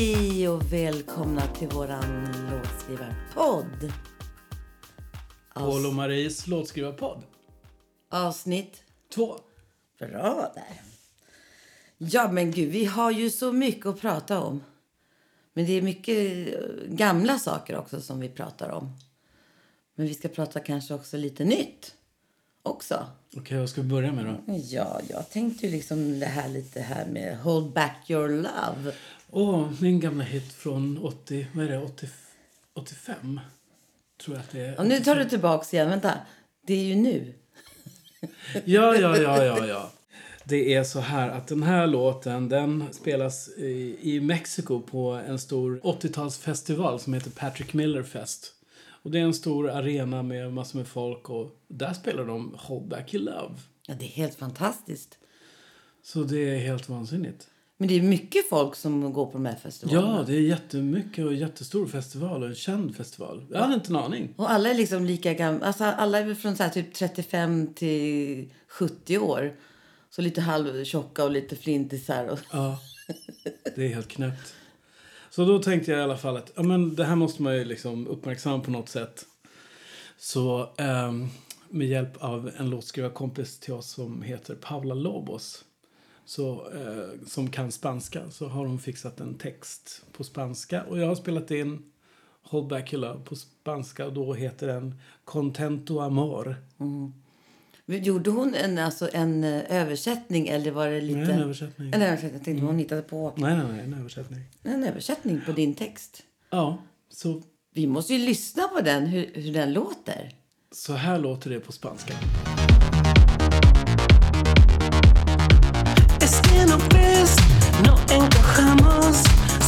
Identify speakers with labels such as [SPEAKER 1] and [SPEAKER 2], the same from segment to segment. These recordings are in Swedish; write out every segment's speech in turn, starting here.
[SPEAKER 1] Hej och välkomna till våran låtskrivarpodd.
[SPEAKER 2] Paul och Maries låtskrivarpodd.
[SPEAKER 1] Avsnitt
[SPEAKER 2] Två.
[SPEAKER 1] bra där. Ja men gud, vi har ju så mycket att prata om. Men det är mycket eh, gamla saker också som vi pratar om. Men vi ska prata kanske också lite nytt också.
[SPEAKER 2] Okej, vad ska vi börja med då?
[SPEAKER 1] Ja, jag tänkte ju liksom det här lite här med Hold back your love.
[SPEAKER 2] Åh, min gamla hit från 80, vad är det, 80, 85? Tror jag att det är.
[SPEAKER 1] Och nu tar du tillbaks igen, vänta. Det är ju nu.
[SPEAKER 2] Ja, ja, ja, ja, ja. Det är så här att den här låten den spelas i, i Mexiko på en stor 80-talsfestival som heter Patrick Miller Fest. Och det är en stor arena med massor med folk och där spelar de Hold Back Your Love.
[SPEAKER 1] Ja, det är helt fantastiskt.
[SPEAKER 2] Så det är helt vansinnigt.
[SPEAKER 1] Men det är mycket folk som går på de här festivalerna.
[SPEAKER 2] Ja, det är jättemycket och jättestor festival och en känd festival. Jag hade inte en aning.
[SPEAKER 1] Och alla är liksom lika gamla. Alltså, alla är från så typ 35 till 70 år. Så lite halvtjocka och lite flintisar. Och...
[SPEAKER 2] Ja, det är helt knäppt. Så då tänkte jag i alla fall att ja, men det här måste man ju liksom uppmärksamma på något sätt. Så ehm, med hjälp av en låtskrivarkompis till oss som heter Paula Lobos så, eh, som kan spanska så har hon fixat en text på spanska och jag har spelat in Hold back your love på spanska och då heter den Contento amor.
[SPEAKER 1] Gjorde hon en, alltså, en eh, översättning eller var det lite...
[SPEAKER 2] Nej, en översättning.
[SPEAKER 1] En översättning. Jag tänkte hon hittade på
[SPEAKER 2] Nej, nej, nej, en översättning.
[SPEAKER 1] en översättning på din text.
[SPEAKER 2] Ja, så,
[SPEAKER 1] Vi måste ju lyssna på den, hur, hur den låter.
[SPEAKER 2] så här låter det på spanska.
[SPEAKER 3] No encajamos,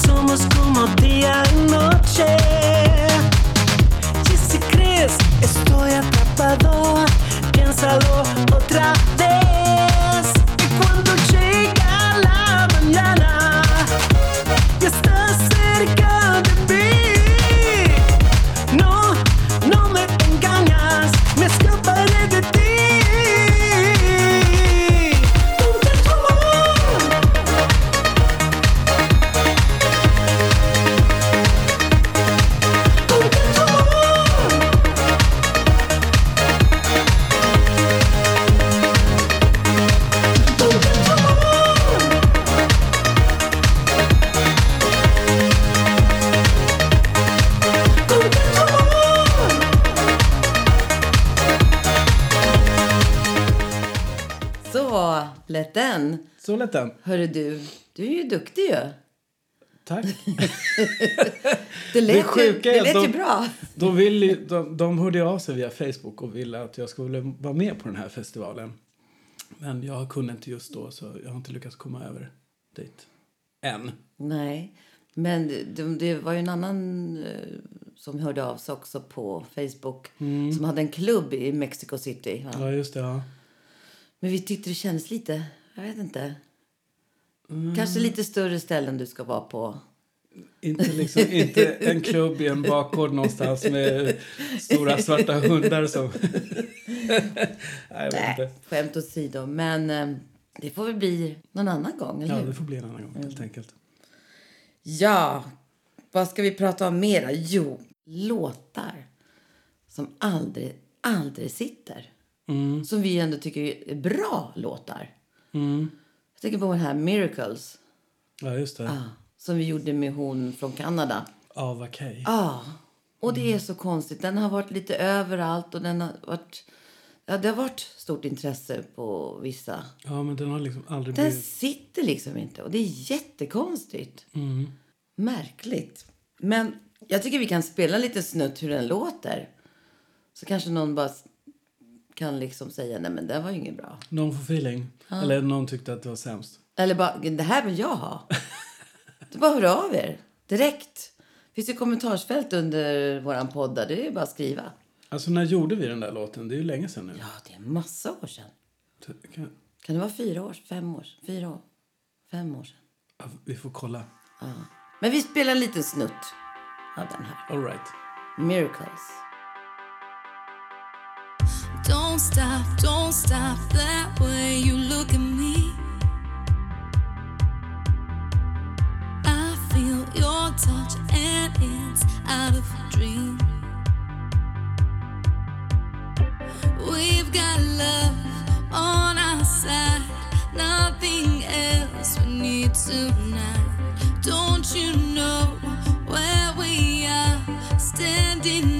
[SPEAKER 3] somos como día y noche. Si crees, estoy atrapado, piénsalo otra vez.
[SPEAKER 1] Lät den.
[SPEAKER 2] Så lät den.
[SPEAKER 1] Hörru du, du är ju duktig ju.
[SPEAKER 2] Tack.
[SPEAKER 1] Det lät, ju,
[SPEAKER 2] sjuka är
[SPEAKER 1] det lät ju
[SPEAKER 2] de-
[SPEAKER 1] bra.
[SPEAKER 2] De, vill, ju- de, de hörde av sig via Facebook och ville att jag skulle vara med på den här festivalen. Men jag kunde inte just då, så jag har inte lyckats komma över dit. Än.
[SPEAKER 1] Nej, men det, det var ju en annan eh, som hörde av sig också på Facebook som hade en klubb i Mexico City. Va?
[SPEAKER 2] Ja, just det. Ja.
[SPEAKER 1] Men vi tyckte det kändes lite, jag vet inte. Kanske lite större ställen du ska vara på.
[SPEAKER 2] Inte, liksom, inte en klubb i en bakgård någonstans med stora svarta hundar som... Nej.
[SPEAKER 1] Nej, skämt åsido. Men eh, det får väl bli någon annan gång, eller
[SPEAKER 2] Ja,
[SPEAKER 1] hur?
[SPEAKER 2] det får bli en annan gång helt enkelt.
[SPEAKER 1] Ja, vad ska vi prata om mera? Jo, låtar som aldrig, aldrig sitter. Som vi ändå tycker är bra låtar. Jag tänker på den här Miracles.
[SPEAKER 2] Ja, just det.
[SPEAKER 1] Ah, som vi gjorde med hon från Kanada.
[SPEAKER 2] Ava Kay.
[SPEAKER 1] Ja, och det är så konstigt. Den har varit lite överallt och den har varit... Ja, det har varit stort intresse på vissa.
[SPEAKER 2] Ja, men den har liksom aldrig
[SPEAKER 1] Den
[SPEAKER 2] blivit...
[SPEAKER 1] sitter liksom inte och det är jättekonstigt. Märkligt. Men jag tycker vi kan spela lite snutt hur den låter. Så kanske någon bara kan liksom säga nej men det var ju inget bra.
[SPEAKER 2] Någon får feeling. Eller någon tyckte att det var sämst.
[SPEAKER 1] Eller bara, det här vill jag ha. Det bara hör av er. Direkt. Det finns ju kommentarsfält under våran podd där. Det är ju bara att skriva.
[SPEAKER 2] Alltså, när gjorde vi den där låten? Det är ju länge sedan nu.
[SPEAKER 1] Ja, det är massa år sedan.
[SPEAKER 2] Kan-
[SPEAKER 1] Kan det vara fyra år? Fem år? Fyra år? Fem år sedan.
[SPEAKER 2] ja, Vi får kolla.
[SPEAKER 1] Ja. Men vi spelar en liten snutt av den här.
[SPEAKER 2] All right.
[SPEAKER 1] Miracles.
[SPEAKER 4] Don't stop, don't stop that way you look at me. I feel your touch and it's out of a dream. We've got love on our side, nothing else we need tonight. Don't you know where we are standing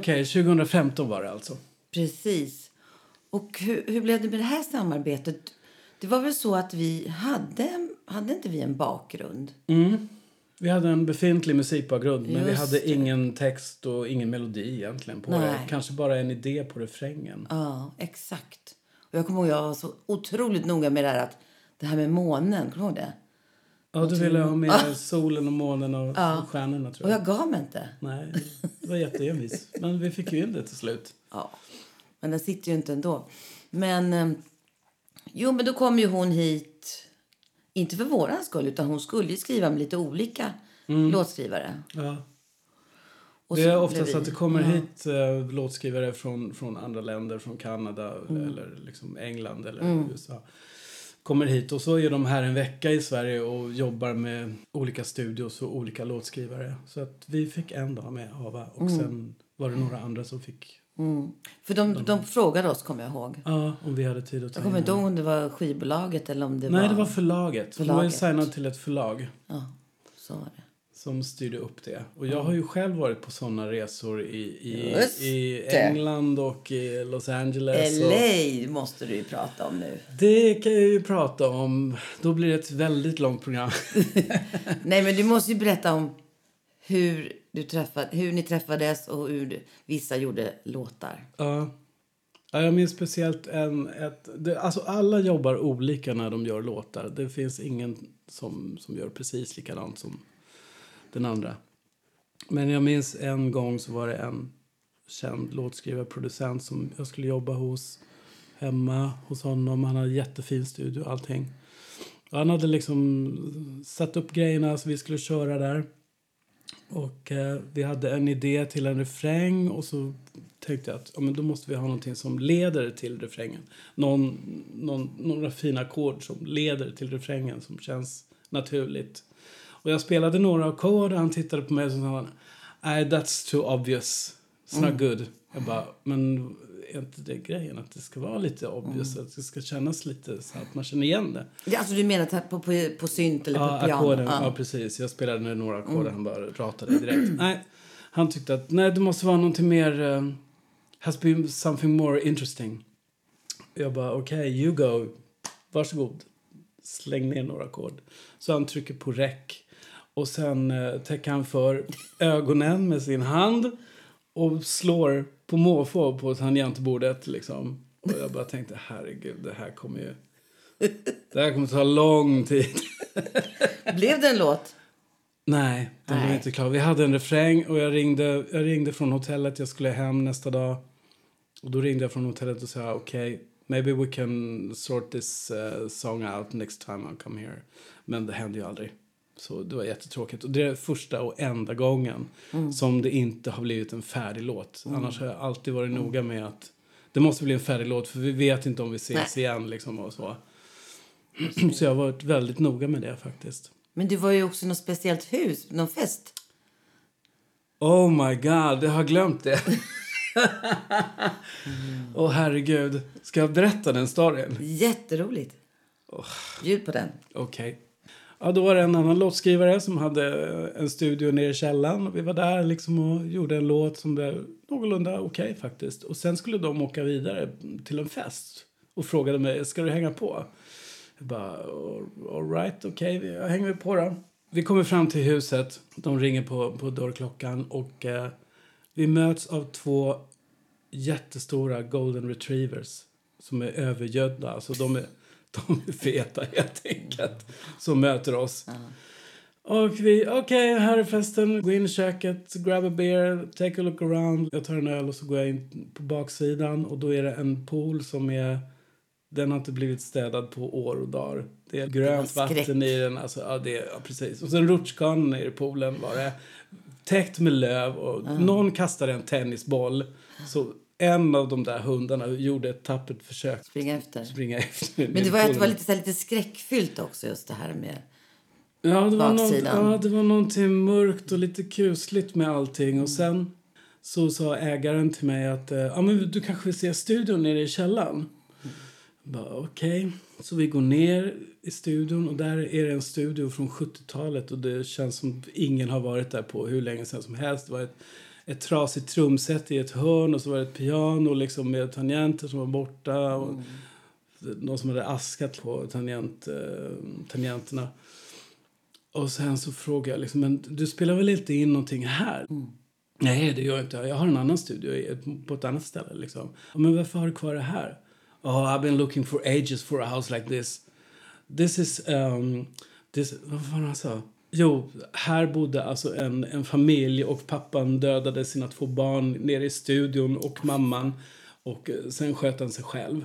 [SPEAKER 2] Okej, 2015 var det alltså.
[SPEAKER 1] precis. Och hur, hur blev det med det här samarbetet? Det var väl så att vi hade, hade inte vi en bakgrund?
[SPEAKER 2] Vi hade en befintlig musikbakgrund, men vi hade
[SPEAKER 1] det.
[SPEAKER 2] ingen text och ingen melodi egentligen på
[SPEAKER 1] Nej.
[SPEAKER 2] det. Kanske bara en idé på refrängen.
[SPEAKER 1] Ja, exakt. Och jag kommer ihåg jag var så otroligt noga med det här att det här med månen, kommer du ihåg det?
[SPEAKER 2] Ja, du ville ha med solen och månen och, och stjärnorna tror
[SPEAKER 1] Och
[SPEAKER 2] jag.
[SPEAKER 1] jag gav mig inte.
[SPEAKER 2] Nej, det var jätteenvis. Men vi fick ju in det till slut.
[SPEAKER 1] Ja, men den sitter ju inte ändå. Men eh, jo, men då kom ju hon hit, inte för våran skull, utan hon skulle skriva med lite olika låtskrivare.
[SPEAKER 2] Ja.
[SPEAKER 1] Och
[SPEAKER 2] det är
[SPEAKER 1] vi-
[SPEAKER 2] att det kommer
[SPEAKER 1] ja.
[SPEAKER 2] hit eh, låtskrivare från, från andra länder, från Kanada
[SPEAKER 1] Mm.
[SPEAKER 2] eller liksom England eller USA. Kommer hit och så är de här en vecka i Sverige och jobbar med olika studios och olika låtskrivare. Så att vi fick en dag med Ava och
[SPEAKER 1] Mm.
[SPEAKER 2] sen var det några andra som fick,
[SPEAKER 1] För de, de frågade oss, kommer jag ihåg.
[SPEAKER 2] ja, om vi hade tid att ta
[SPEAKER 1] Jag kommer
[SPEAKER 2] in
[SPEAKER 1] inte ihåg om det var skivbolaget eller om det
[SPEAKER 2] Nej,
[SPEAKER 1] var...
[SPEAKER 2] det var förlaget. Hon var ju
[SPEAKER 1] Förlaget.
[SPEAKER 2] signad till ett förlag.
[SPEAKER 1] Ja, så var det.
[SPEAKER 2] Som styrde upp det. Och jag har ju själv varit på såna resor i, i,
[SPEAKER 1] Just
[SPEAKER 2] i. England och i Los Angeles. Och
[SPEAKER 1] LA måste du ju prata om nu.
[SPEAKER 2] det kan jag ju prata om. Då blir det ett väldigt långt program.
[SPEAKER 1] Nej, men du måste ju berätta om hur, du träffade, hur ni träffades och hur vissa gjorde låtar.
[SPEAKER 2] ja. Ja, jag minns speciellt en... Ett, det, alltså alla jobbar olika när de gör låtar. Det finns ingen som, som gör precis likadant som den andra. Men jag minns en gång så var det en känd låtskrivare, producent som jag skulle jobba hos hemma hos honom. Han hade jättefin studio och allting. Och han hade liksom satt upp grejerna så vi skulle köra där. Och eh, vi hade en idé till en refräng och så tänkte jag att ja, men då måste vi ha någonting som leder till refrängen. Någon, någon, några fina ackord som leder till refrängen som känns naturligt. Och jag spelade några ackord och han tittade på mig och så sa Nej, that's too obvious. It's not good. Jag bara, men är inte det grejen? Att det ska vara lite obvious, att det ska kännas lite så att man känner igen det.
[SPEAKER 1] Ja, Alltså du menar att på, på, på synt eller på
[SPEAKER 2] Ja,
[SPEAKER 1] piano?
[SPEAKER 2] ackorden, ja.
[SPEAKER 1] Ja. Mm.
[SPEAKER 2] precis. Jag spelade några ackord han bara ratade direkt. Nej, han tyckte att nej, det måste vara någonting mer... Um, has to be something more interesting. Jag bara, okej, you go. Varsågod. Släng ner några ackord. Så han trycker på rec. Och sen uh, täcker han för ögonen med sin hand och slår på måfå på tangentbordet. Liksom. Och jag bara tänkte, herregud, det här kommer ju... Det här kommer ta lång tid.
[SPEAKER 1] Blev det en låt?
[SPEAKER 2] Nej, den var
[SPEAKER 1] Nej.
[SPEAKER 2] inte klar. Vi hade en refräng och jag ringde, jag ringde från hotellet. Jag skulle hem nästa dag. Och då ringde jag från hotellet och sa okej, maybe we can sort this uh, song out next time I come here. Men det hände ju aldrig. Så det var jättetråkigt. Och det är första och enda gången som det inte har blivit en färdig låt. Annars har jag alltid varit noga med att det måste bli en färdig låt för vi vet inte om vi ses
[SPEAKER 1] Nej.
[SPEAKER 2] igen liksom och så. Så jag har varit väldigt noga med det faktiskt.
[SPEAKER 1] Men du var ju också i något speciellt hus, någon fest.
[SPEAKER 2] Oh my god, jag har glömt det. Åh herregud. Ska jag berätta den storyn?
[SPEAKER 1] Jätteroligt. Ljud på den.
[SPEAKER 2] Okej. Ja, då var det en annan låtskrivare som hade en studio nere i källaren. Och vi var där liksom och gjorde en låt som blev någorlunda okej faktiskt. Och sen skulle de åka vidare till en fest. Och frågade mig, ska du hänga på? Jag bara, alright, okej, okay, jag hänger på då. Vi kommer fram till huset. De ringer på, på dörrklockan och eh, vi möts av två jättestora golden retrievers som är övergödda. Alltså de är, de är feta helt enkelt. Som möter oss. Och vi, okej, här är festen. Gå in i köket, grab a beer, take a look around. Jag tar en öl och så går jag in på baksidan och då är det en pool som är den har inte blivit städad på år och dagar. Det är grönt vatten i den. Alltså, ja, det, ja, precis. Och sen rutschkanan i poolen var det. Täckt med löv och någon kastade en tennisboll. Så en av de där hundarna gjorde ett tappert försök
[SPEAKER 1] Springa efter.
[SPEAKER 2] springa efter.
[SPEAKER 1] Men det var, det var lite, så här, lite skräckfyllt också just det här med...
[SPEAKER 2] Ja, det var, någon,
[SPEAKER 1] baksidan.
[SPEAKER 2] ja, det var någonting mörkt och lite kusligt med allting. Och sen så sa ägaren till mig att eh, ja, men du kanske vill se studion nere i källaren. Bara, Okej, så vi går ner i studion och där är det en studio från 70-talet och det känns som ingen har varit där på hur länge sedan som helst. Det var ett, ett trasigt trumset i ett hörn och så var det ett piano liksom med tangenter som var borta. Och Någon som hade askat på tangent, eh, tangenterna. Och sen så frågade jag liksom, men du spelar väl inte in någonting här? Nej, det gör jag inte. Jag har en annan studio på ett annat ställe. Liksom. "Ja, Men varför har du kvar det här? Oh, I've been looking for ages for a house like this. This is... Um, this, vad var det han sa? Jo, här bodde alltså en, en familj och pappan dödade sina två barn nere i studion och mamman. Och eh, sen sköt han sig själv.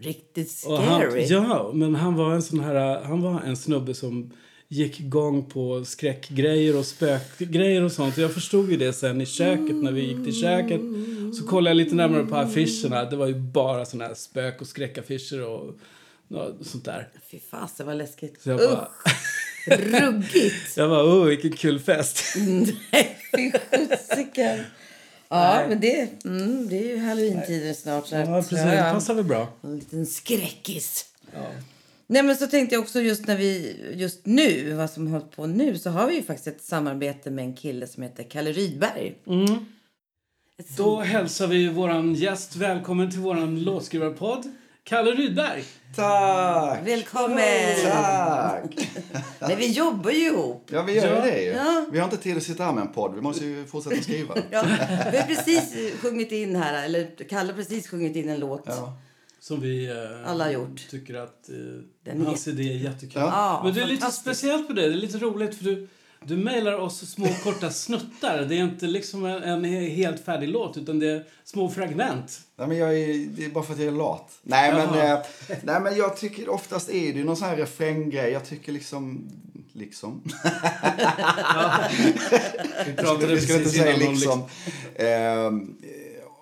[SPEAKER 1] Riktigt
[SPEAKER 2] Och han,
[SPEAKER 1] scary.
[SPEAKER 2] ja, men han var en sån här, han var en snubbe som gick igång på skräckgrejer och spökgrejer och sånt. Jag förstod ju det sen i köket när vi gick till köket. Så kollade jag lite närmare på affischerna. Det var ju bara såna här spök och skräckaffischer och sånt där.
[SPEAKER 1] Fy fasen vad läskigt.
[SPEAKER 2] Så jag bara,
[SPEAKER 1] ruggigt.
[SPEAKER 2] jag bara, oh vilken kul fest.
[SPEAKER 1] Nej, fy sjuttsiken. Ja, men det, mm, det är ju halloween-tider snart. Så
[SPEAKER 2] Ja, precis. Det passar väl bra.
[SPEAKER 1] En liten skräckis. Nej, men så tänkte jag också just när vi, just nu, vad som hållit på nu, så har vi ju faktiskt ett samarbete med en kille som heter Kalle Rydberg. Ett
[SPEAKER 2] Då hälsar vi våran gäst välkommen till våran låtskrivarpodd, Kalle Rydberg.
[SPEAKER 5] Tack!
[SPEAKER 1] Välkommen!
[SPEAKER 5] Tack!
[SPEAKER 1] Nej, vi jobbar ju ihop.
[SPEAKER 5] Ja, vi gör
[SPEAKER 2] Ja.
[SPEAKER 5] det ju.
[SPEAKER 1] Ja.
[SPEAKER 5] Vi har inte tid att sitta här med en podd. Vi måste ju fortsätta skriva.
[SPEAKER 1] Ja, vi har precis sjungit in här, eller Kalle har precis sjungit in en låt.
[SPEAKER 5] Ja.
[SPEAKER 2] Som vi eh,
[SPEAKER 1] Alla har gjort.
[SPEAKER 2] tycker att eh, hans idé är jättekul.
[SPEAKER 5] Ja.
[SPEAKER 1] Ja,
[SPEAKER 2] Men det är lite speciellt med det. Det är lite roligt för du, du mejlar oss små korta snuttar. Det är inte liksom en, en helt färdig låt utan det är små fragment.
[SPEAKER 5] Nej, men jag är, det är bara för att jag är lat. Nej, men, eh, nej, men jag tycker oftast är det någon sån här refränggrej. Jag tycker liksom... Liksom.
[SPEAKER 2] Vi pratade
[SPEAKER 5] vi ska inte
[SPEAKER 2] precis
[SPEAKER 5] säga
[SPEAKER 2] innan om
[SPEAKER 5] liksom. Eh,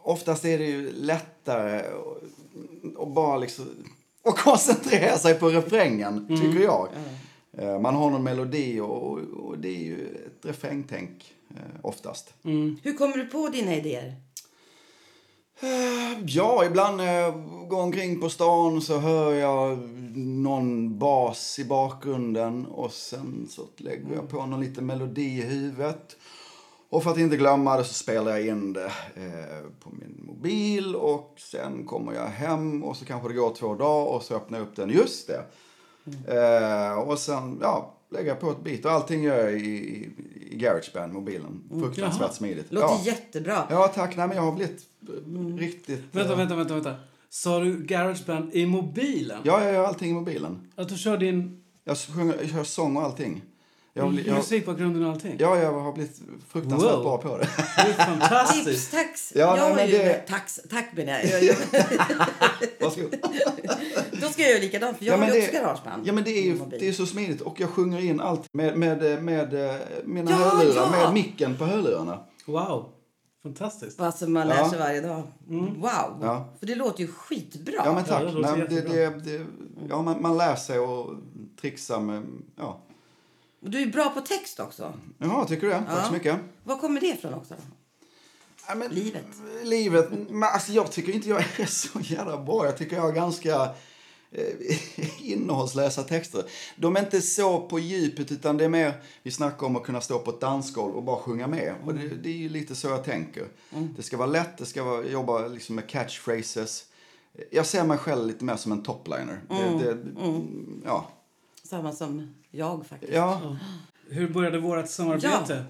[SPEAKER 5] oftast är det ju lättare att- bara liksom... Och koncentrera sig på refrängen, tycker jag. Eh, Man har någon melodi och, och det är ju ett refrängtänk eh, oftast.
[SPEAKER 1] Hur kommer du på dina idéer?
[SPEAKER 5] Eh, Ja, ibland när jag går omkring på stan så hör jag någon bas i bakgrunden och sen så lägger jag på någon liten melodi i huvudet. Och för att inte glömma det så spelar jag in det eh, på min mobil och sen kommer jag hem och så kanske det går två dagar och så öppnar jag upp den. Just det! Eh, och sen, ja, jag på ett beat och allting gör jag i, i, Garageband, mobilen. Fruktansvärt
[SPEAKER 2] Jaha.
[SPEAKER 5] smidigt.
[SPEAKER 1] Låter
[SPEAKER 5] ja.
[SPEAKER 1] jättebra.
[SPEAKER 5] ja, tack. Nej, men jag har blivit eh, riktigt...
[SPEAKER 2] Vänta,
[SPEAKER 5] eh,
[SPEAKER 2] vänta, vänta, vänta. Sa du Garageband i mobilen?
[SPEAKER 5] Ja, jag gör allting i mobilen.
[SPEAKER 2] Att du kör din
[SPEAKER 5] Jag, sjunger, jag kör sång och allting. Jag, har jag,
[SPEAKER 2] musikbakgrunden och allting?
[SPEAKER 5] ja, jag har blivit fruktansvärt
[SPEAKER 2] Wow.
[SPEAKER 5] bra på det.
[SPEAKER 2] Det är fantastiskt.
[SPEAKER 1] Tips, tax.
[SPEAKER 5] Ja, nej,
[SPEAKER 1] jag har
[SPEAKER 5] men
[SPEAKER 1] ju,
[SPEAKER 5] det-
[SPEAKER 1] tax, tack menar jag.
[SPEAKER 5] Varsågod.
[SPEAKER 1] då ska jag göra likadant för jag
[SPEAKER 5] Ja,
[SPEAKER 1] har
[SPEAKER 5] men
[SPEAKER 1] ju
[SPEAKER 5] det,
[SPEAKER 1] också garageband.
[SPEAKER 5] ja, men det är ju det är så smidigt. Och jag sjunger in allt med, med, med, eh, mina
[SPEAKER 1] Ja,
[SPEAKER 5] hörlurar,
[SPEAKER 1] ja.
[SPEAKER 5] med micken på hörlurarna.
[SPEAKER 2] Wow. Fantastiskt.
[SPEAKER 1] Alltså man lär
[SPEAKER 5] Ja.
[SPEAKER 1] sig varje dag. Wow!
[SPEAKER 5] Ja.
[SPEAKER 1] För det låter ju skitbra.
[SPEAKER 5] Ja, men tack. Nej, det, det, det, ja, man, man lär sig och trixa med... Ja.
[SPEAKER 1] Du är bra på text också.
[SPEAKER 5] Jaha, tycker du det? Tack så mycket.
[SPEAKER 1] Var kommer det ifrån också?
[SPEAKER 5] Ja, men,
[SPEAKER 1] Livet.
[SPEAKER 5] Livet. Men, alltså, jag tycker inte jag är så jävla bra. Jag tycker jag har ganska eh, innehållslösa texter. De är inte så på djupet utan det är mer, vi snackar om att kunna stå på ett dansgolv och bara sjunga med. Och det, det är ju lite så jag tänker. Det ska vara lätt, det ska vara, jobba liksom med catchphrases. Jag ser mig själv lite mer som en topliner. Det, det, Ja.
[SPEAKER 1] Samma som jag faktiskt.
[SPEAKER 5] Ja.
[SPEAKER 2] Hur började vårt samarbete?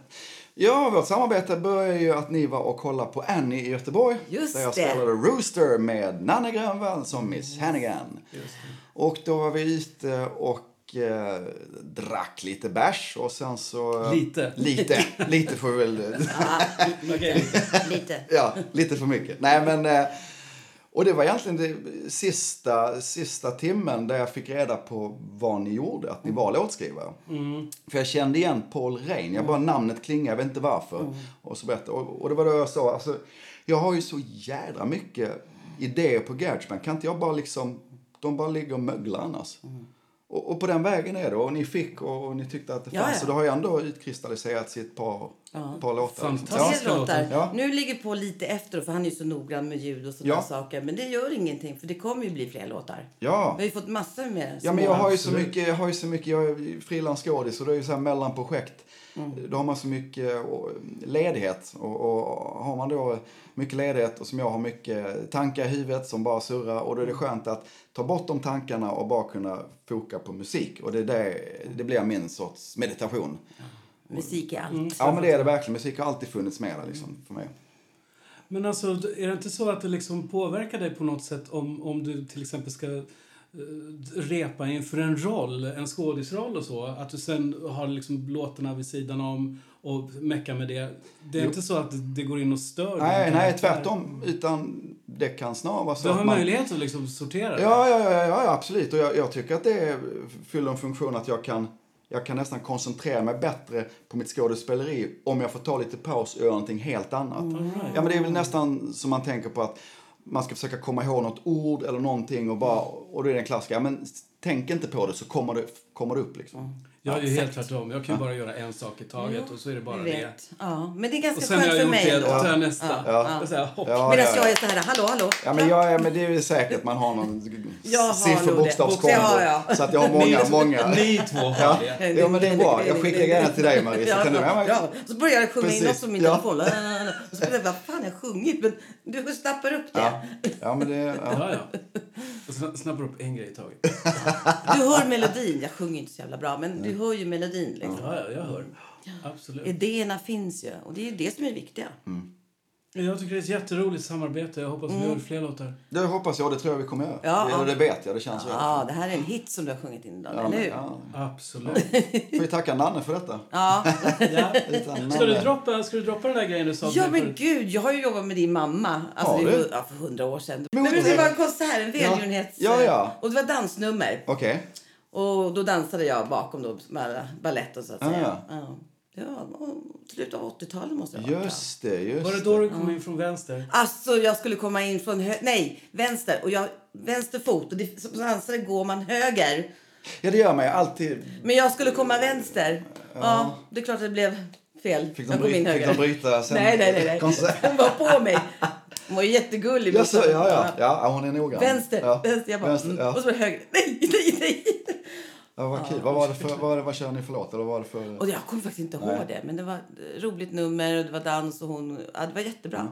[SPEAKER 5] Ja, vårt samarbete började ju att ni var och kollade på Annie i Göteborg.
[SPEAKER 1] Just
[SPEAKER 5] där jag
[SPEAKER 1] det.
[SPEAKER 5] spelade Rooster med Nanne Grönvall som Miss Hannigan. Och då var vi ute och eh, drack lite bärs och sen så...
[SPEAKER 2] Lite.
[SPEAKER 5] Lite. Lite får vi väl...
[SPEAKER 2] Okej.
[SPEAKER 1] Lite.
[SPEAKER 5] ja, lite för mycket. Nej, men... Eh, och det var egentligen det sista, sista timmen där jag fick reda på vad ni gjorde, att ni var låtskrivare. För jag kände igen Paul Rein, jag bara namnet klingar, jag vet inte varför. Och, så berättade, och, och det var då jag sa, alltså, jag har ju så jädra mycket idéer på Garageband, kan inte jag bara liksom, de bara ligger och möglar annars. Och, och på den vägen är det, och ni fick och, och ni tyckte att det
[SPEAKER 1] Ja,
[SPEAKER 5] fanns,
[SPEAKER 1] ja.
[SPEAKER 5] så det har ju ändå utkristalliserats i ett par, par låtar. liksom.
[SPEAKER 2] Fantastiskt.
[SPEAKER 1] Tre låtar.
[SPEAKER 5] Ja.
[SPEAKER 1] Nu ligger på lite efter för han är ju så noggrann med ljud och sådana
[SPEAKER 5] Ja.
[SPEAKER 1] saker. Men det gör ingenting för det kommer ju bli fler låtar.
[SPEAKER 5] Ja.
[SPEAKER 1] Vi har ju fått massor med
[SPEAKER 5] Ja, men jag har ju så mycket, jag har ju så mycket, jag är frilansskådis och det är ju så här mellanprojekt. Då har man så mycket ledighet och, och har man då mycket ledighet och som jag har mycket tankar i huvudet som bara surrar och då är det skönt att ta bort de tankarna och bara kunna foka på musik och det, är det, det blir min sorts meditation.
[SPEAKER 1] Musik är allt.
[SPEAKER 5] Ja men det är det verkligen, musik har alltid funnits med där liksom för mig.
[SPEAKER 2] Men alltså, är det inte så att det liksom påverkar dig på något sätt om, om du till exempel ska eh, repa inför en roll, en skådisroll och så? Att du sen har liksom låtarna vid sidan om och meckar med det. Det är
[SPEAKER 5] Jo.
[SPEAKER 2] inte så att det går in och stör
[SPEAKER 5] Nej, nej tvärtom, utan det kan snarare vara så
[SPEAKER 2] Du har
[SPEAKER 5] att man...
[SPEAKER 2] möjlighet att liksom sortera det?
[SPEAKER 5] Ja, ja, ja, ja, ja absolut. Och jag, jag tycker att det fyller en funktion att jag kan, jag kan nästan koncentrera mig bättre på mitt skådespeleri om jag får ta lite paus och göra någonting helt annat. Ja, men det är väl nästan som man tänker på att man ska försöka komma ihåg något ord eller någonting och bara, och då är det en klassiker, ja, men tänk inte på det så kommer det, kommer det upp liksom.
[SPEAKER 2] Jag är ju helt tvärtom. Jag kan ju bara göra en sak i taget
[SPEAKER 1] Jo,
[SPEAKER 2] och så är det bara det.
[SPEAKER 1] Ja, men det är
[SPEAKER 2] Och
[SPEAKER 1] ganska
[SPEAKER 2] sen
[SPEAKER 1] skönt för mig
[SPEAKER 2] det, då tar jag nästa.
[SPEAKER 5] Ja.
[SPEAKER 2] Och så här, hopp.
[SPEAKER 5] Ja,
[SPEAKER 1] Medan
[SPEAKER 5] ja,
[SPEAKER 1] jag
[SPEAKER 5] ja.
[SPEAKER 1] är så här, hallå, hallå.
[SPEAKER 5] Ja, men, jag, är- men det är ju säkert man har någon sifferbokstavskombo. Så att jag har många,
[SPEAKER 2] ni,
[SPEAKER 5] många.
[SPEAKER 2] Ni två har
[SPEAKER 5] Ja.
[SPEAKER 2] det.
[SPEAKER 5] Ja, men det är bra. Jag skickar gärna till dig, Marie, så
[SPEAKER 1] Ja,
[SPEAKER 5] kan du med.
[SPEAKER 1] Så börjar jag sjunga in
[SPEAKER 5] Precis.
[SPEAKER 1] också min
[SPEAKER 5] Ja.
[SPEAKER 1] telefon. Och så börjar jag, vad fan jag sjungit? Men du snappar upp det.
[SPEAKER 5] Ja, ja men det... Ja.
[SPEAKER 2] Ja, ja. Och snappar upp en grej i taget.
[SPEAKER 1] Du hör melodin. Jag sjunger inte så jävla bra, men du hör ju melodin. Liksom.
[SPEAKER 2] Ja, ja, jag hör. Absolut.
[SPEAKER 1] Idéerna finns ju. Och det är det som är viktiga.
[SPEAKER 2] Jag tycker det är ett jätteroligt samarbete. Jag hoppas vi gör fler låtar.
[SPEAKER 5] Det hoppas jag, det tror jag vi kommer göra.
[SPEAKER 1] Ja,
[SPEAKER 5] det,
[SPEAKER 1] ja.
[SPEAKER 5] det vet jag, det känns så.
[SPEAKER 1] Ja, det här är en hit som du har sjungit in idag,
[SPEAKER 5] Ja,
[SPEAKER 1] eller hur?
[SPEAKER 5] ja.
[SPEAKER 2] Absolut.
[SPEAKER 5] Får vi tacka Nanne för detta.
[SPEAKER 1] Ja.
[SPEAKER 2] Ja. Ska, du droppa, ska du droppa den där grejen du sa?
[SPEAKER 1] ja, men
[SPEAKER 2] förut?
[SPEAKER 1] gud, jag har ju jobbat med din mamma. Alltså,
[SPEAKER 5] Har
[SPEAKER 1] det
[SPEAKER 5] du?
[SPEAKER 1] var, ja, för hundra år sedan.
[SPEAKER 5] Men-
[SPEAKER 1] Men, det var en konsert, en
[SPEAKER 5] Ja.
[SPEAKER 1] välgörenhets...
[SPEAKER 5] Ja, ja.
[SPEAKER 1] Och det var dansnummer.
[SPEAKER 5] Okej.
[SPEAKER 1] Och då dansade jag bakom då, med baletten så att
[SPEAKER 5] Ah,
[SPEAKER 1] säga.
[SPEAKER 5] ja.
[SPEAKER 1] Ja. Ja, slutet av 80-talet måste det ha varit.
[SPEAKER 5] Just det, just
[SPEAKER 2] Var det då du kom in från vänster?
[SPEAKER 1] Alltså jag skulle komma in från hö- nej, vänster och jag vänster fot och det, som dansare går man höger.
[SPEAKER 5] Ja, det gör man ju alltid.
[SPEAKER 1] Men jag skulle komma vänster. Ja, det är klart att det blev fel.
[SPEAKER 5] Fick de,
[SPEAKER 1] jag kom in
[SPEAKER 5] bryta, fick
[SPEAKER 1] höger.
[SPEAKER 5] de bryta sen?
[SPEAKER 1] nej, nej, nej, nej.
[SPEAKER 5] Konsert.
[SPEAKER 1] De var på mig. Hon var ju jättegullig.
[SPEAKER 5] Ja, så, ja, ja. ja, hon är noggrann.
[SPEAKER 1] Vänster,
[SPEAKER 5] ja.
[SPEAKER 1] vänster. Jag bara,
[SPEAKER 5] Vänster,
[SPEAKER 1] mm.
[SPEAKER 5] ja.
[SPEAKER 1] Och så var det höger. Nej, nej, nej.
[SPEAKER 5] Ja, vad kul. Vad var det för, vad, det, vad kör ni för låt? Eller vad var det för...
[SPEAKER 1] Och jag kommer faktiskt inte ihåg
[SPEAKER 5] Nej.
[SPEAKER 1] det. Men det var ett roligt nummer och det var dans och hon... Ja, det var jättebra.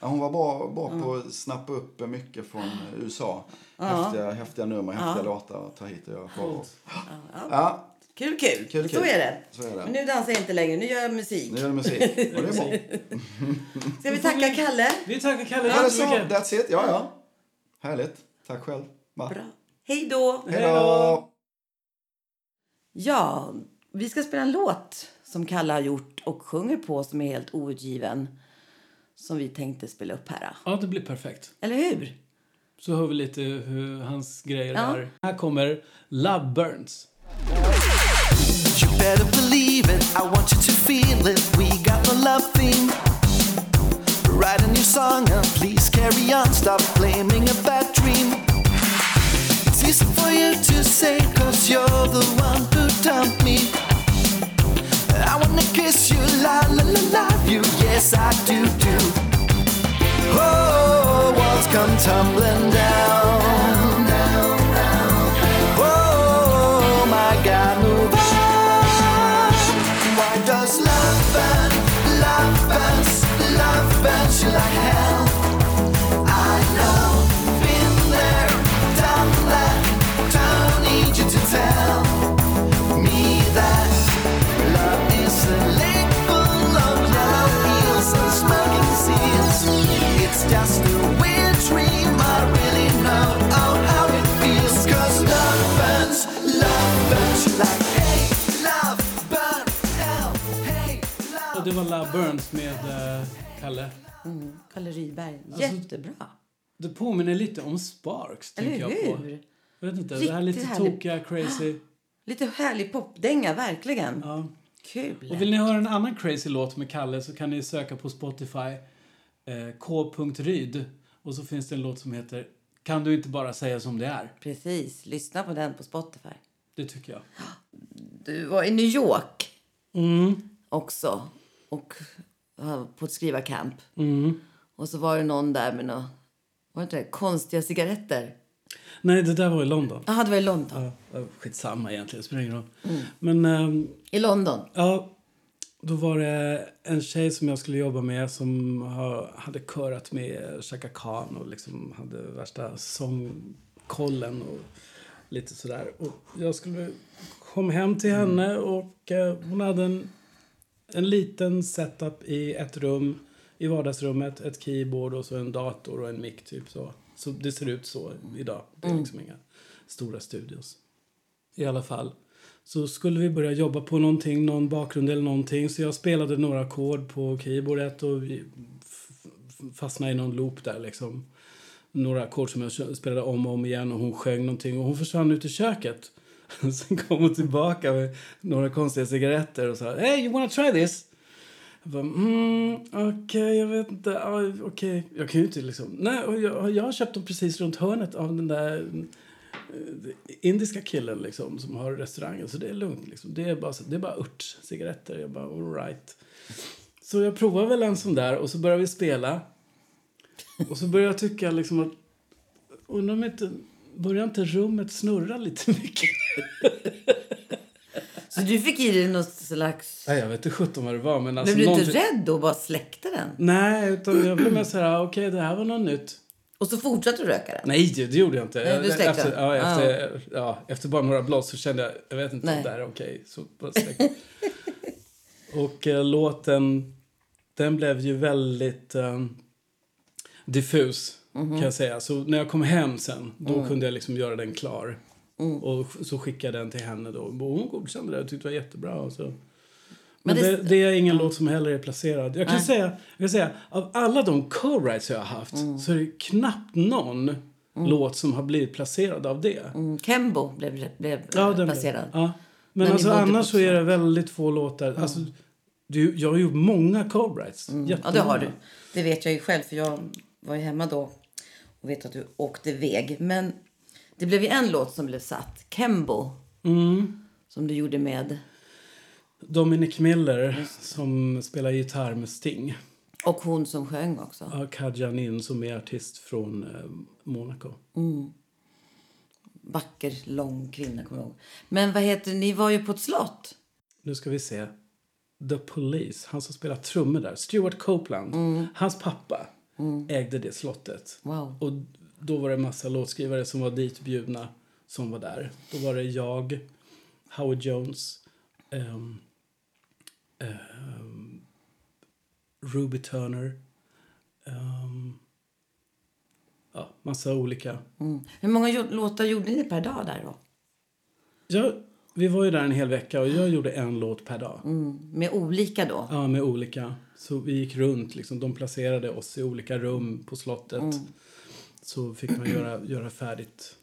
[SPEAKER 5] Ja, hon var bra, bra på att snappa upp mycket från USA. Häftiga, häftiga nummer, häftiga låtar att ta hit och göra show. Ja,
[SPEAKER 1] Kul, kul,
[SPEAKER 5] Kul,
[SPEAKER 1] Så
[SPEAKER 5] kul.
[SPEAKER 1] är det.
[SPEAKER 5] Så är det.
[SPEAKER 1] Men nu dansar jag inte längre. Nu gör jag musik.
[SPEAKER 5] nu gör det musik. Och det är bra.
[SPEAKER 1] Ska vi tacka Kalle?
[SPEAKER 2] Vi tackar Kalle
[SPEAKER 5] Ja, så. That's it. Ja, ja. Härligt. Tack själv. Va?
[SPEAKER 1] Bra. Hej då!
[SPEAKER 5] Hej då!
[SPEAKER 1] Ja, vi ska spela en låt som Kalle har gjort och sjunger på som är helt outgiven. Som vi tänkte spela upp här.
[SPEAKER 2] Ja, det blir perfekt.
[SPEAKER 1] Eller hur?
[SPEAKER 2] Så hör vi lite hur hans grejer
[SPEAKER 1] Ja.
[SPEAKER 2] är. Här kommer Love Burns.
[SPEAKER 6] You better believe it, I want you to feel it. We got the love theme. Write a new song and please carry on. Stop blaming a bad dream. Do do. Oh, walls come tumbling
[SPEAKER 2] det var Love Burns med eh, Kalle.
[SPEAKER 1] Kalle Rydberg.
[SPEAKER 2] Alltså-
[SPEAKER 1] Jättebra.
[SPEAKER 2] Det påminner lite om Sparks,
[SPEAKER 1] Eller
[SPEAKER 2] tänker jag på.
[SPEAKER 1] hur?
[SPEAKER 2] Jag vet inte, det
[SPEAKER 1] Riktigt
[SPEAKER 2] här lite
[SPEAKER 1] härligt.
[SPEAKER 2] tokiga, crazy.
[SPEAKER 1] Lite härlig popdänga, verkligen.
[SPEAKER 2] Ja.
[SPEAKER 1] Kul.
[SPEAKER 2] Och vill ni höra en annan crazy låt med Kalle så kan ni söka på Spotify k.ryd och så finns det en låt som heter Kan du inte bara säga som det är?
[SPEAKER 1] Precis. Lyssna på den på Spotify.
[SPEAKER 2] Det tycker jag.
[SPEAKER 1] Du var i New York
[SPEAKER 2] Mm.
[SPEAKER 1] också. Och på ett skrivarcamp.
[SPEAKER 2] Mm.
[SPEAKER 1] Och så var det någon där med några var det inte det? konstiga cigaretter.
[SPEAKER 2] Nej, det där var i London.
[SPEAKER 1] Jaha, det var i London.
[SPEAKER 2] Ja, skitsamma egentligen, det spelar ingen roll.
[SPEAKER 1] Mm.
[SPEAKER 2] Men ehm,
[SPEAKER 1] I London.
[SPEAKER 2] ja, då var det en tjej som jag skulle jobba med som hade körat med Chaka Khan och liksom hade värsta sångkollen och lite sådär. Och jag skulle kom hem till henne och eh, hon hade en, en liten setup i ett rum i vardagsrummet, ett keyboard och så en dator och en mick typ så. Så det ser ut så idag. Det är liksom inga stora studios. I alla fall. Så skulle vi börja jobba på någonting, någon bakgrund eller någonting. Så jag spelade några ackord på keyboardet och fastnade i någon loop där liksom. Några ackord som jag spelade om och om igen och hon sjöng någonting och hon försvann ut i köket. Sen kom hon tillbaka med några konstiga cigaretter och sa Hey, you wanna try this? Jag bara, mm, okej, okay, jag vet inte. Ja, Okej, jag kan ju inte liksom... Nej, och jag, jag har köpt dem precis runt hörnet av den där indiska killen liksom, som har restaurangen. Så det är lugnt. Liksom. Det, är bara, så- det är bara örtcigaretter. Jag bara, all right. Så jag provar väl en sån där och så börjar vi spela. Och så börjar jag tycka liksom att... Undrar om inte... Börjar inte rummet snurra lite mycket?
[SPEAKER 1] Så du fick i dig något slags...
[SPEAKER 2] Nej, jag vet inte sjutton vad det var. Men alltså
[SPEAKER 1] Blev du inte
[SPEAKER 2] någonting-
[SPEAKER 1] rädd då och bara släckte den?
[SPEAKER 2] Nej, utan jag blev mer så här, okej, det här var något nytt.
[SPEAKER 1] Och så fortsatte du röka den?
[SPEAKER 2] Nej, det gjorde jag inte.
[SPEAKER 1] Nej, du släckte
[SPEAKER 2] efter, ja, efter, ja, efter bara några blås så kände jag, jag vet inte
[SPEAKER 1] Nej.
[SPEAKER 2] om det här är okej. Så bara släckte. Och eh, låten, den blev ju väldigt eh, diffus
[SPEAKER 1] Mhm.
[SPEAKER 2] kan jag säga. Så när jag kom hem sen, då
[SPEAKER 1] Mm.
[SPEAKER 2] kunde jag liksom göra den klar. Och så skickade jag den till henne då. Och hon godkände det och tyckte det var jättebra. Och så. Men,
[SPEAKER 1] Men
[SPEAKER 2] det,
[SPEAKER 1] det-
[SPEAKER 2] är ingen låt som heller är placerad. Jag kan, säga, jag kan säga, av alla de co-writes jag har haft
[SPEAKER 1] Mm.
[SPEAKER 2] så är det knappt någon låt som har blivit placerad av det.
[SPEAKER 1] Mm, Kembo blev, blev
[SPEAKER 2] Ja,
[SPEAKER 1] placerad.
[SPEAKER 2] Ja. Men alltså annars så är det väldigt få låtar. Alltså, du, jag har gjort många co-writes.
[SPEAKER 1] Mm. Ja, det har du. Det vet jag ju själv, för jag var ju hemma då och vet att du åkte iväg. Men det blev ju en låt som blev satt, Kembo,
[SPEAKER 2] Mm.
[SPEAKER 1] som du gjorde med...
[SPEAKER 2] Dominic Miller som spelar gitarr med Sting.
[SPEAKER 1] Och hon som sjöng också.
[SPEAKER 2] Ja, Kadja Nin som är artist från eh, Monaco.
[SPEAKER 1] Vacker, lång kvinna, kommer jag ihåg. Men vad heter ni var ju på ett slott.
[SPEAKER 2] Nu ska vi se. The Police, han som spelar trummor där. Stuart Copeland. Hans pappa ägde det slottet.
[SPEAKER 1] Wow.
[SPEAKER 2] Och då var det en massa låtskrivare som var ditbjudna som var där. Då var det jag, Howard Jones, ehm, ehm, Ruby Turner. ehm, ja, massa olika.
[SPEAKER 1] Mm. Hur många låtar gjorde ni per dag där då?
[SPEAKER 2] Ja, vi var ju där en hel vecka och jag gjorde en låt per dag.
[SPEAKER 1] Mm. Med olika då?
[SPEAKER 2] Ja, med olika. Så vi gick runt. Liksom. De placerade oss i olika rum på slottet. Så fick man göra, göra färdigt,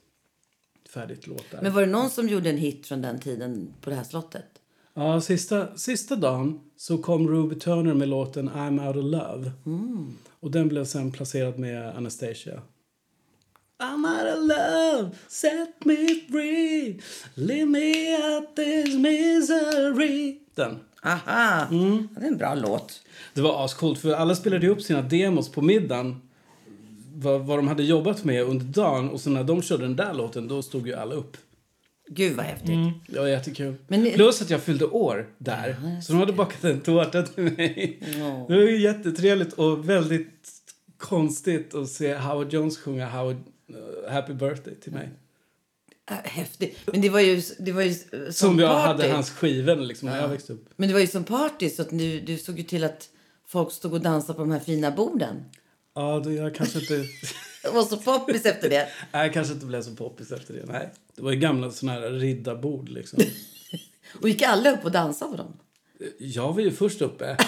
[SPEAKER 2] färdigt låtar.
[SPEAKER 1] Men var det någon som gjorde en hit från den tiden på det här slottet?
[SPEAKER 2] Ja, sista, sista dagen så kom Ruby Turner med låten I'm out of love. Och den blev sen placerad med Anastasia. I'm out of love, set me free Leave me out this misery Den.
[SPEAKER 1] Aha!
[SPEAKER 2] Mm.
[SPEAKER 1] Ja, det är en bra låt.
[SPEAKER 2] Det var ascoolt för alla spelade upp sina demos på middagen. Vad, vad de hade jobbat med under dagen. Och så när de körde den där låten då stod ju alla upp.
[SPEAKER 1] Gud vad häftigt.
[SPEAKER 2] Det var jättekul.
[SPEAKER 1] Men
[SPEAKER 2] Plus att jag fyllde år där. så de hade bakat en tårta till mig. Det var ju jättetrevligt och väldigt konstigt att se Howard Jones sjunga Howard, uh, Happy birthday till mig.
[SPEAKER 1] Häftigt. Men det var ju, det var ju som,
[SPEAKER 2] Som jag
[SPEAKER 1] party.
[SPEAKER 2] hade hans skivor liksom, när jag växte upp.
[SPEAKER 1] Men det var ju som party så att du, du såg ju till att folk stod och dansade på de här fina borden.
[SPEAKER 2] Ja, då jag kanske inte...
[SPEAKER 1] Det var så poppis efter det.
[SPEAKER 2] Nej, kanske inte blev så poppis efter det. Nej. Det var ju gamla såna här riddarbord liksom.
[SPEAKER 1] Och gick alla upp och dansade på dem?
[SPEAKER 2] Jag var ju först uppe.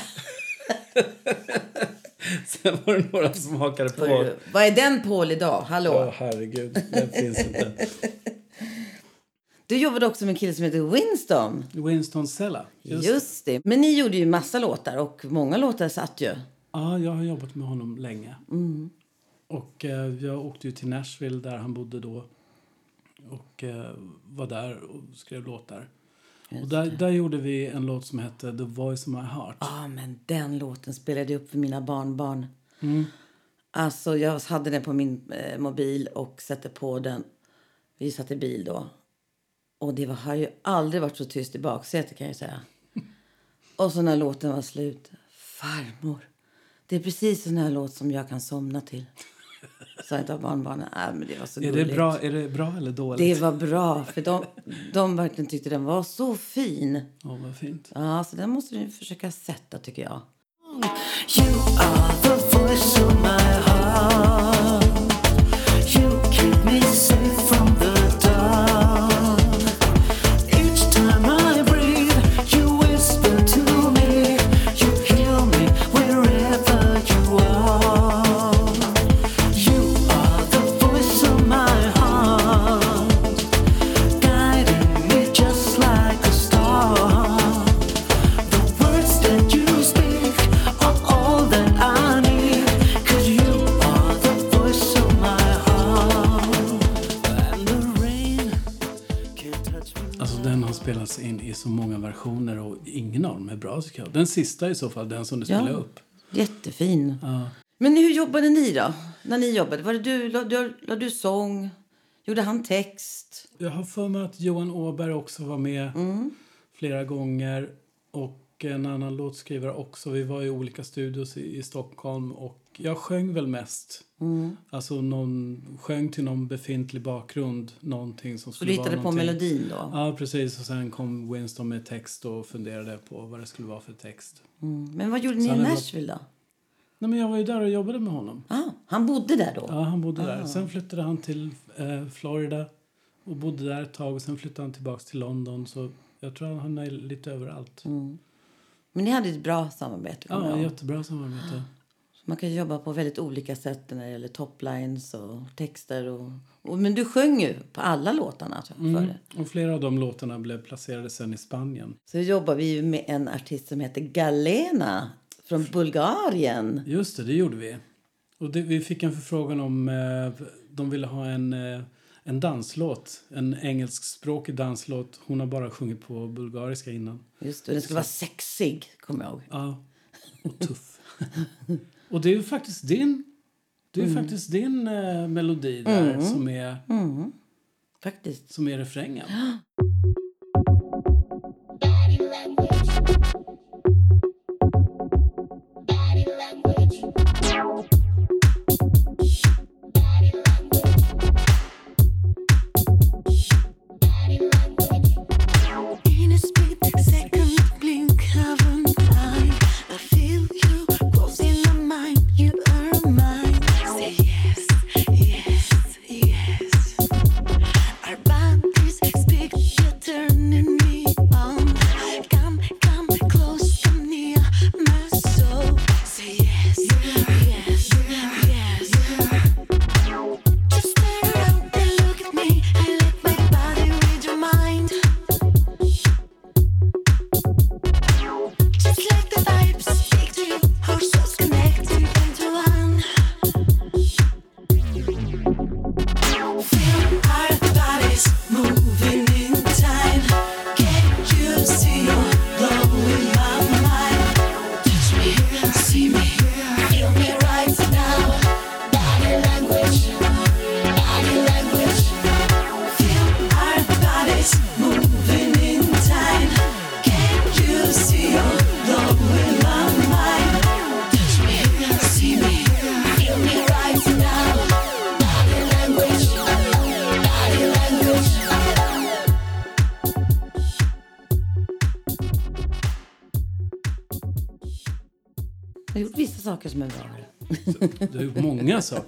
[SPEAKER 2] Sen var det några som hakade på.
[SPEAKER 1] Hörru, Vad är den Paul idag? Hallå?
[SPEAKER 2] Åh, herregud. Den finns inte.
[SPEAKER 1] Du jobbade också med en kille som heter Winston.
[SPEAKER 2] Winston Sella. Just.
[SPEAKER 1] Just det. Men ni gjorde ju massa låtar och många låtar satt ju.
[SPEAKER 2] Ja, jag har jobbat med honom länge. Och eh, jag åkte ju till Nashville där han bodde då. Och eh, var där och skrev låtar. Och där, där gjorde vi en låt som hette The Voice of My Heart.
[SPEAKER 1] Ja, men den låten spelade jag upp för mina barnbarn.
[SPEAKER 2] Mm.
[SPEAKER 1] Alltså, jag hade den på min eh, mobil och satte på den. Vi satt i bil då. Och det var, har ju aldrig varit så tyst i baksätet kan jag säga. Och så när låten var slut. Farmor, det är precis sån här låt som jag kan somna till. Sa ett av barnbarnen. Äh, men det var så
[SPEAKER 2] Är det, bra, är det bra eller dåligt?
[SPEAKER 1] Det var bra, för de, de verkligen tyckte den var så fin.
[SPEAKER 2] Ja, vad fint.
[SPEAKER 1] Ja, så den måste du försöka sätta tycker jag.
[SPEAKER 6] You are the voice of my
[SPEAKER 2] Den sista i så fall, den som du
[SPEAKER 1] Ja.
[SPEAKER 2] spelade upp.
[SPEAKER 1] Jättefin.
[SPEAKER 2] Ja.
[SPEAKER 1] Men hur jobbade ni då? När ni jobbade? Var det du, la, du, la du sång? Gjorde han text?
[SPEAKER 2] Jag har för mig att Johan Åberg också var med flera gånger. Och en annan låtskrivare också. Vi var i olika studios i, i Stockholm. Och jag sjöng väl mest. Alltså någon, sjöng till någon befintlig bakgrund. Någonting som skulle
[SPEAKER 1] du
[SPEAKER 2] vara
[SPEAKER 1] hittade på
[SPEAKER 2] någonting.
[SPEAKER 1] melodin då?
[SPEAKER 2] Ja, precis. Och sen kom Winston med text och funderade på vad det skulle vara för text.
[SPEAKER 1] Mm. Men vad gjorde ni i
[SPEAKER 2] är bra.
[SPEAKER 1] Nashville då?
[SPEAKER 2] Nej, men jag var ju där och jobbade med honom.
[SPEAKER 1] Ah, han bodde där då?
[SPEAKER 2] Ja, han bodde där. Sen flyttade han till eh, Florida och bodde där ett tag. Och sen flyttade han tillbaks till London. Så jag tror han är lite överallt.
[SPEAKER 1] Men ni hade ett bra samarbete?
[SPEAKER 2] Ja, jättebra samarbete.
[SPEAKER 1] Man kan jobba på väldigt olika sätt när det gäller toplines och texter. Och, och, men du sjöng ju på alla låtarna alltså,
[SPEAKER 2] Mm. Och flera av de låtarna blev placerade sen i Spanien.
[SPEAKER 1] Så jobbar vi med en artist som heter Galena från Bulgarien.
[SPEAKER 2] Just det, det gjorde vi. Och det, vi fick en förfrågan om eh, de ville ha en, eh, en danslåt. En engelskspråkig danslåt. Hon har bara sjungit på bulgariska innan.
[SPEAKER 1] Just det, den skulle vara sexig, kommer jag ihåg.
[SPEAKER 2] Ja, och tuff. Och det är ju faktiskt din, det är ju faktiskt din eh, melodi där som, är,
[SPEAKER 1] Faktiskt.
[SPEAKER 2] som är refrängen.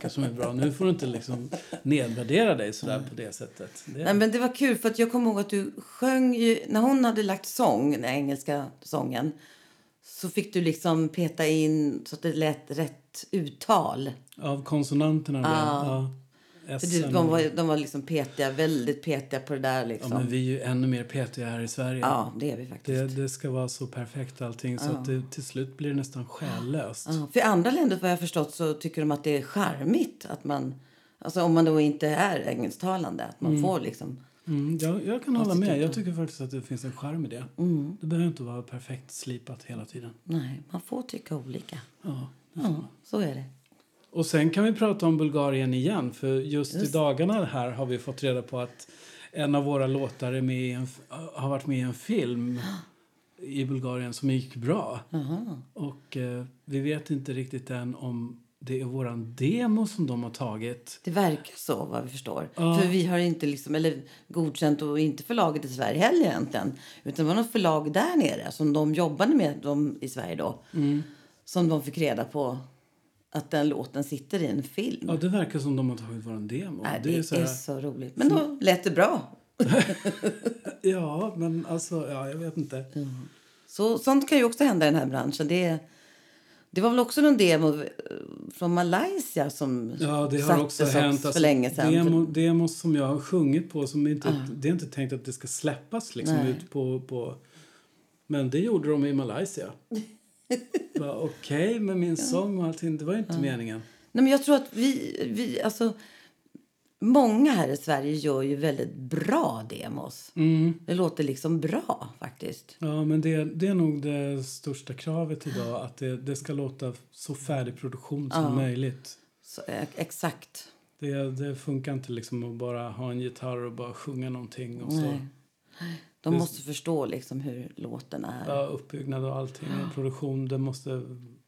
[SPEAKER 1] saker som är bra.
[SPEAKER 2] Nu får du inte liksom nedvärdera dig sådär på det sättet. Det,
[SPEAKER 1] Nej, men det var kul för att jag kommer ihåg att du sjöng ju, när hon hade lagt sång, den engelska sången, så fick du liksom peta in så att det lät rätt uttal.
[SPEAKER 2] Av konsonanterna. där. Ja.
[SPEAKER 1] Du, de, var, de var liksom petiga, väldigt petiga på det där
[SPEAKER 2] Ja,
[SPEAKER 1] liksom.
[SPEAKER 2] men vi är ju ännu mer petiga här i Sverige.
[SPEAKER 1] Ja, det är vi
[SPEAKER 2] Det,
[SPEAKER 1] faktiskt.
[SPEAKER 2] det ska vara så perfekt allting så att det, till slut blir det nästan själlöst.
[SPEAKER 1] Ja, för i andra länder vad jag förstått så tycker de att det är charmigt att man, alltså om man då inte är engelsktalande, att man får liksom
[SPEAKER 2] Mm, jag, jag kan hålla med.
[SPEAKER 1] tycker
[SPEAKER 2] Jag tycker faktiskt att det finns en charm i det. Det behöver inte vara perfekt slipat hela tiden.
[SPEAKER 1] Nej, man får tycka olika.
[SPEAKER 2] Ja.
[SPEAKER 1] Ja, så är det.
[SPEAKER 2] Och sen kan vi prata om Bulgarien igen. För just, i dagarna här har vi fått reda på att en av våra låtar är med en, har varit med i en film i Bulgarien som gick bra. Och eh, vi vet inte riktigt än om det är våran demo som de har tagit.
[SPEAKER 1] Det verkar så, vad vi förstår.
[SPEAKER 2] Ja.
[SPEAKER 1] För vi har inte liksom, eller godkänt och inte förlaget i Sverige heller egentligen. Utan det var något förlag där nere som de jobbade med de i Sverige då.
[SPEAKER 2] Mm.
[SPEAKER 1] Som de fick reda på att den låten sitter i en film.
[SPEAKER 2] Ja, det verkar som de har tagit våran demo.
[SPEAKER 1] Nej, det, är,
[SPEAKER 2] så här-
[SPEAKER 1] så roligt. Men då lät det bra.
[SPEAKER 2] Ja, men alltså, ja, jag vet inte.
[SPEAKER 1] Så, sånt kan ju också hända i den här branschen. Det, det var väl också någon demo eh, från Malaysia som
[SPEAKER 2] Ja, det har också hänt.
[SPEAKER 1] för
[SPEAKER 2] Alltså,
[SPEAKER 1] länge sedan.
[SPEAKER 2] Demo, demos som jag har sjungit på, som inte, det är inte tänkt att det ska släppas liksom
[SPEAKER 1] Nej.
[SPEAKER 2] ut på, på... Men det gjorde de i Malaysia. Okej, med min sång och allting, det var ju inte meningen.
[SPEAKER 1] Nej, men jag tror att vi, vi alltså, många här i Sverige gör ju väldigt bra demos.
[SPEAKER 2] Mm.
[SPEAKER 1] Det låter liksom bra faktiskt.
[SPEAKER 2] Ja, men det, det är nog det största kravet idag, att det, det ska låta så färdig produktion som möjligt.
[SPEAKER 1] Så, eh, exakt.
[SPEAKER 2] Det, det funkar inte liksom att bara ha en gitarr och bara sjunga någonting och så.
[SPEAKER 1] De
[SPEAKER 2] Det-
[SPEAKER 1] måste förstå liksom hur låten är.
[SPEAKER 2] Ja, uppbyggnad och allting. Och produktion, det måste,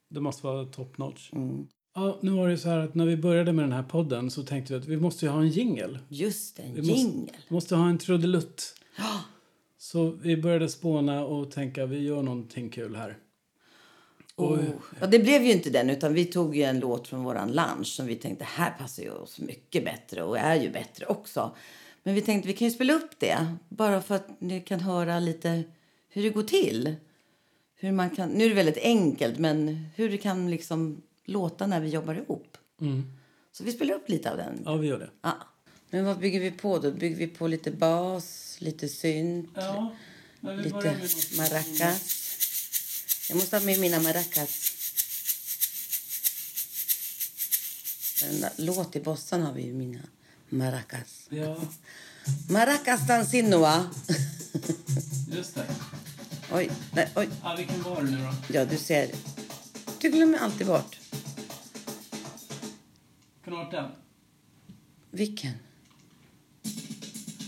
[SPEAKER 2] det måste vara top notch.
[SPEAKER 1] Mm.
[SPEAKER 2] Ja, nu var det så här att när vi började med den här podden så tänkte vi att vi måste ju ha en jingle.
[SPEAKER 1] Just en
[SPEAKER 2] Vi måste,
[SPEAKER 1] jingel.
[SPEAKER 2] vi måste ha en trudelutt. Så vi började spåna och tänka vi gör någonting kul här. Och,
[SPEAKER 1] Oh. Ja, det blev ju inte den, utan vi tog ju en låt från våran lunch som vi tänkte här passar ju oss mycket bättre och är ju bättre också. Men vi tänkte vi kan ju spela upp det bara för att ni kan höra lite hur det går till. Hur man kan, nu är det väldigt enkelt, men hur det kan liksom låta när vi jobbar ihop. Så vi spelar upp lite av den.
[SPEAKER 2] Mm. ja, vi gör det.
[SPEAKER 1] Ja. Men vad bygger vi på då? Bygger vi på lite bas, lite synt,
[SPEAKER 2] Ja,
[SPEAKER 1] lite maracas. Jag måste ha med mina maracas. Den där låt i bossan har vi ju mina maracas.
[SPEAKER 2] Ja,
[SPEAKER 1] Maracas dansinua.
[SPEAKER 2] just det.
[SPEAKER 1] oj, nej, oj.
[SPEAKER 2] Ja, vilken var det nu då?
[SPEAKER 1] Ja, du ser. Du glömmer alltid bort.
[SPEAKER 2] Kan det ha den?
[SPEAKER 1] Vilken?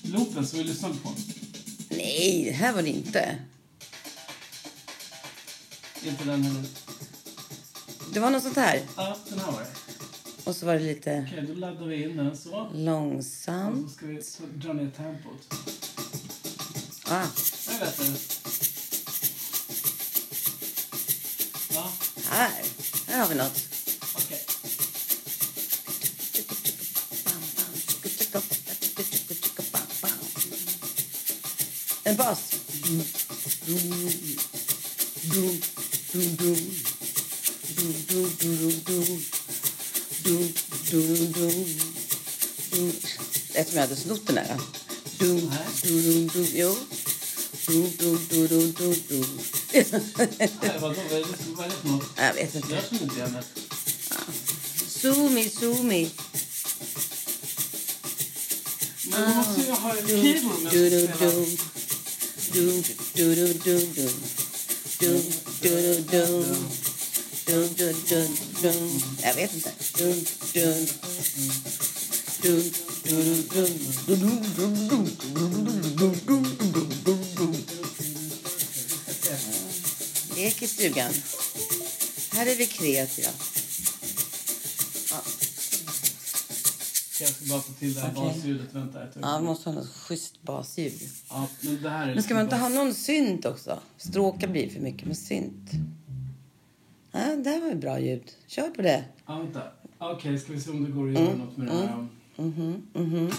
[SPEAKER 2] Loopen som vi lyssnade på.
[SPEAKER 1] Nej, det här var det inte.
[SPEAKER 2] Inte den heller.
[SPEAKER 1] Det var något sånt här.
[SPEAKER 2] Ja, den här var det.
[SPEAKER 1] Och så var det lite
[SPEAKER 2] Okej, då laddar vi in den så. Och
[SPEAKER 1] långsamt.
[SPEAKER 2] så ska vi dra ner tempot.
[SPEAKER 1] Ah,
[SPEAKER 2] Jag vet det. Ja,
[SPEAKER 1] här. Här har vi något.
[SPEAKER 2] okej.
[SPEAKER 1] En bas. Det är som jag hade snott den här. Du, du, du, du, jo. Du, du, du, du, du, du.
[SPEAKER 2] Vadå? Vad är det, för något?
[SPEAKER 1] Jag vet inte.
[SPEAKER 2] Jag.
[SPEAKER 1] Zoomi, zoomi.
[SPEAKER 2] Men då måste jag ha ett keyboard om jag
[SPEAKER 1] Du, du, du. Du, du, du, du, du. Du, du, du, du. Du, du, du, du. Jag vet inte. Lek i stugan. Här är vi kreativa.
[SPEAKER 2] Jag ska bara få till det här
[SPEAKER 1] Okej.
[SPEAKER 2] basljudet. Vänta ett
[SPEAKER 1] Ja, vi måste ha något schysst basljud.
[SPEAKER 2] Ja, men det här är
[SPEAKER 1] Men ska man inte
[SPEAKER 2] bas.
[SPEAKER 1] ha någon synt också? Stråkar blir för mycket med synt. Ja, det här var ett bra ljud. Kör på det.
[SPEAKER 2] Ja, vänta. Okej, ska vi se om det går att göra något med det här.
[SPEAKER 1] Mhm, mhm.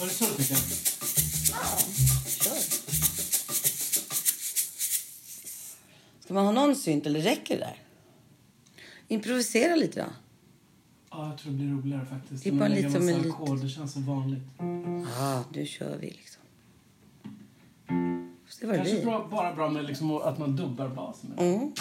[SPEAKER 2] Var det så du tycker?
[SPEAKER 1] Kör. Ska man ha någon synt eller räcker det där? Improvisera lite då.
[SPEAKER 2] Ja, jag tror det blir roligare faktiskt.
[SPEAKER 1] Det är bara lite som en lit-
[SPEAKER 2] ackord. Det känns så vanligt.
[SPEAKER 1] Ja, nu kör vi liksom. Det
[SPEAKER 2] Kanske
[SPEAKER 1] blir.
[SPEAKER 2] bra, bara bra med liksom att man dubbar basen.
[SPEAKER 1] Mm.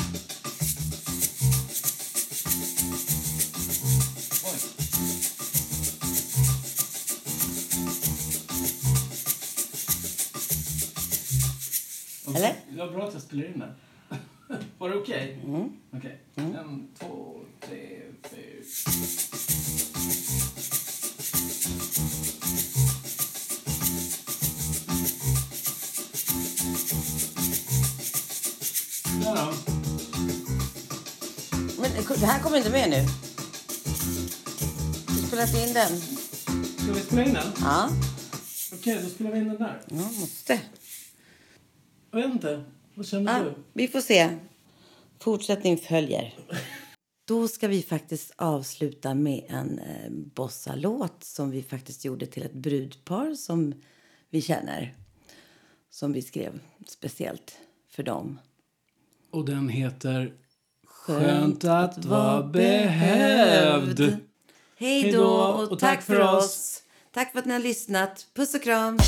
[SPEAKER 1] Eller?
[SPEAKER 2] Det var bra att jag spelade in den. Var det okej?
[SPEAKER 1] Mm.
[SPEAKER 2] Okej. En, två, tre, fyra.
[SPEAKER 1] Det här kommer inte med nu. Du spelat in den?
[SPEAKER 2] Ska vi spela in den?
[SPEAKER 1] Ja,
[SPEAKER 2] Okej, då spelar vi in den där.
[SPEAKER 1] ja måste.
[SPEAKER 2] Jag vet inte. Vad känner
[SPEAKER 1] Ja,
[SPEAKER 2] du?
[SPEAKER 1] vi får se. Fortsättning följer. Då ska vi faktiskt avsluta med en eh, bossalåt som vi faktiskt gjorde till ett brudpar som vi känner. Som vi skrev speciellt för dem.
[SPEAKER 2] Och den heter Skönt att vara behövd.
[SPEAKER 1] Hej då och tack för oss. Tack för att ni har lyssnat. Puss och kram.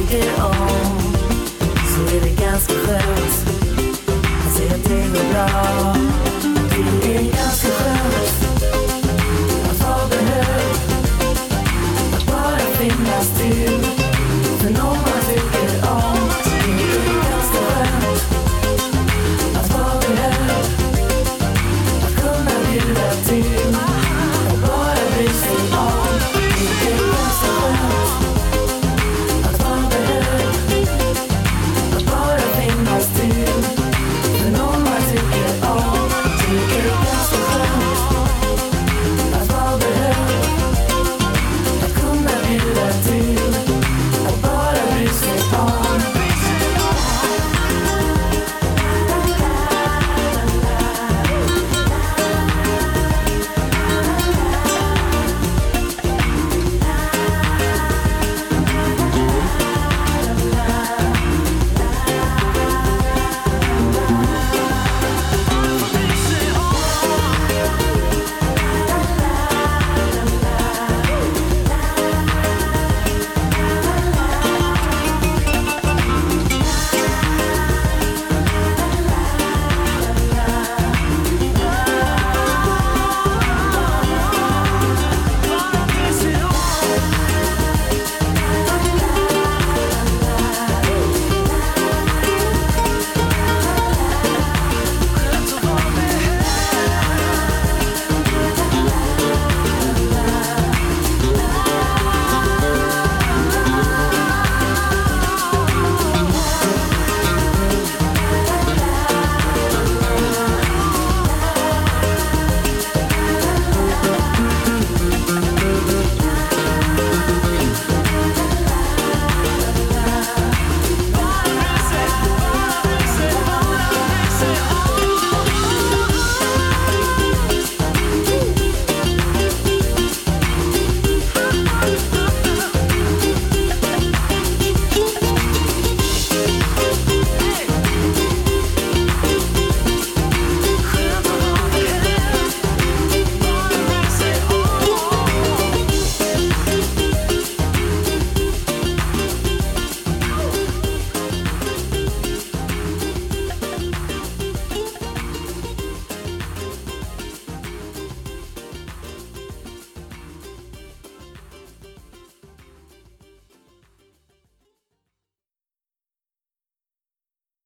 [SPEAKER 7] tycker om Så är det ganska skönt att se att det bra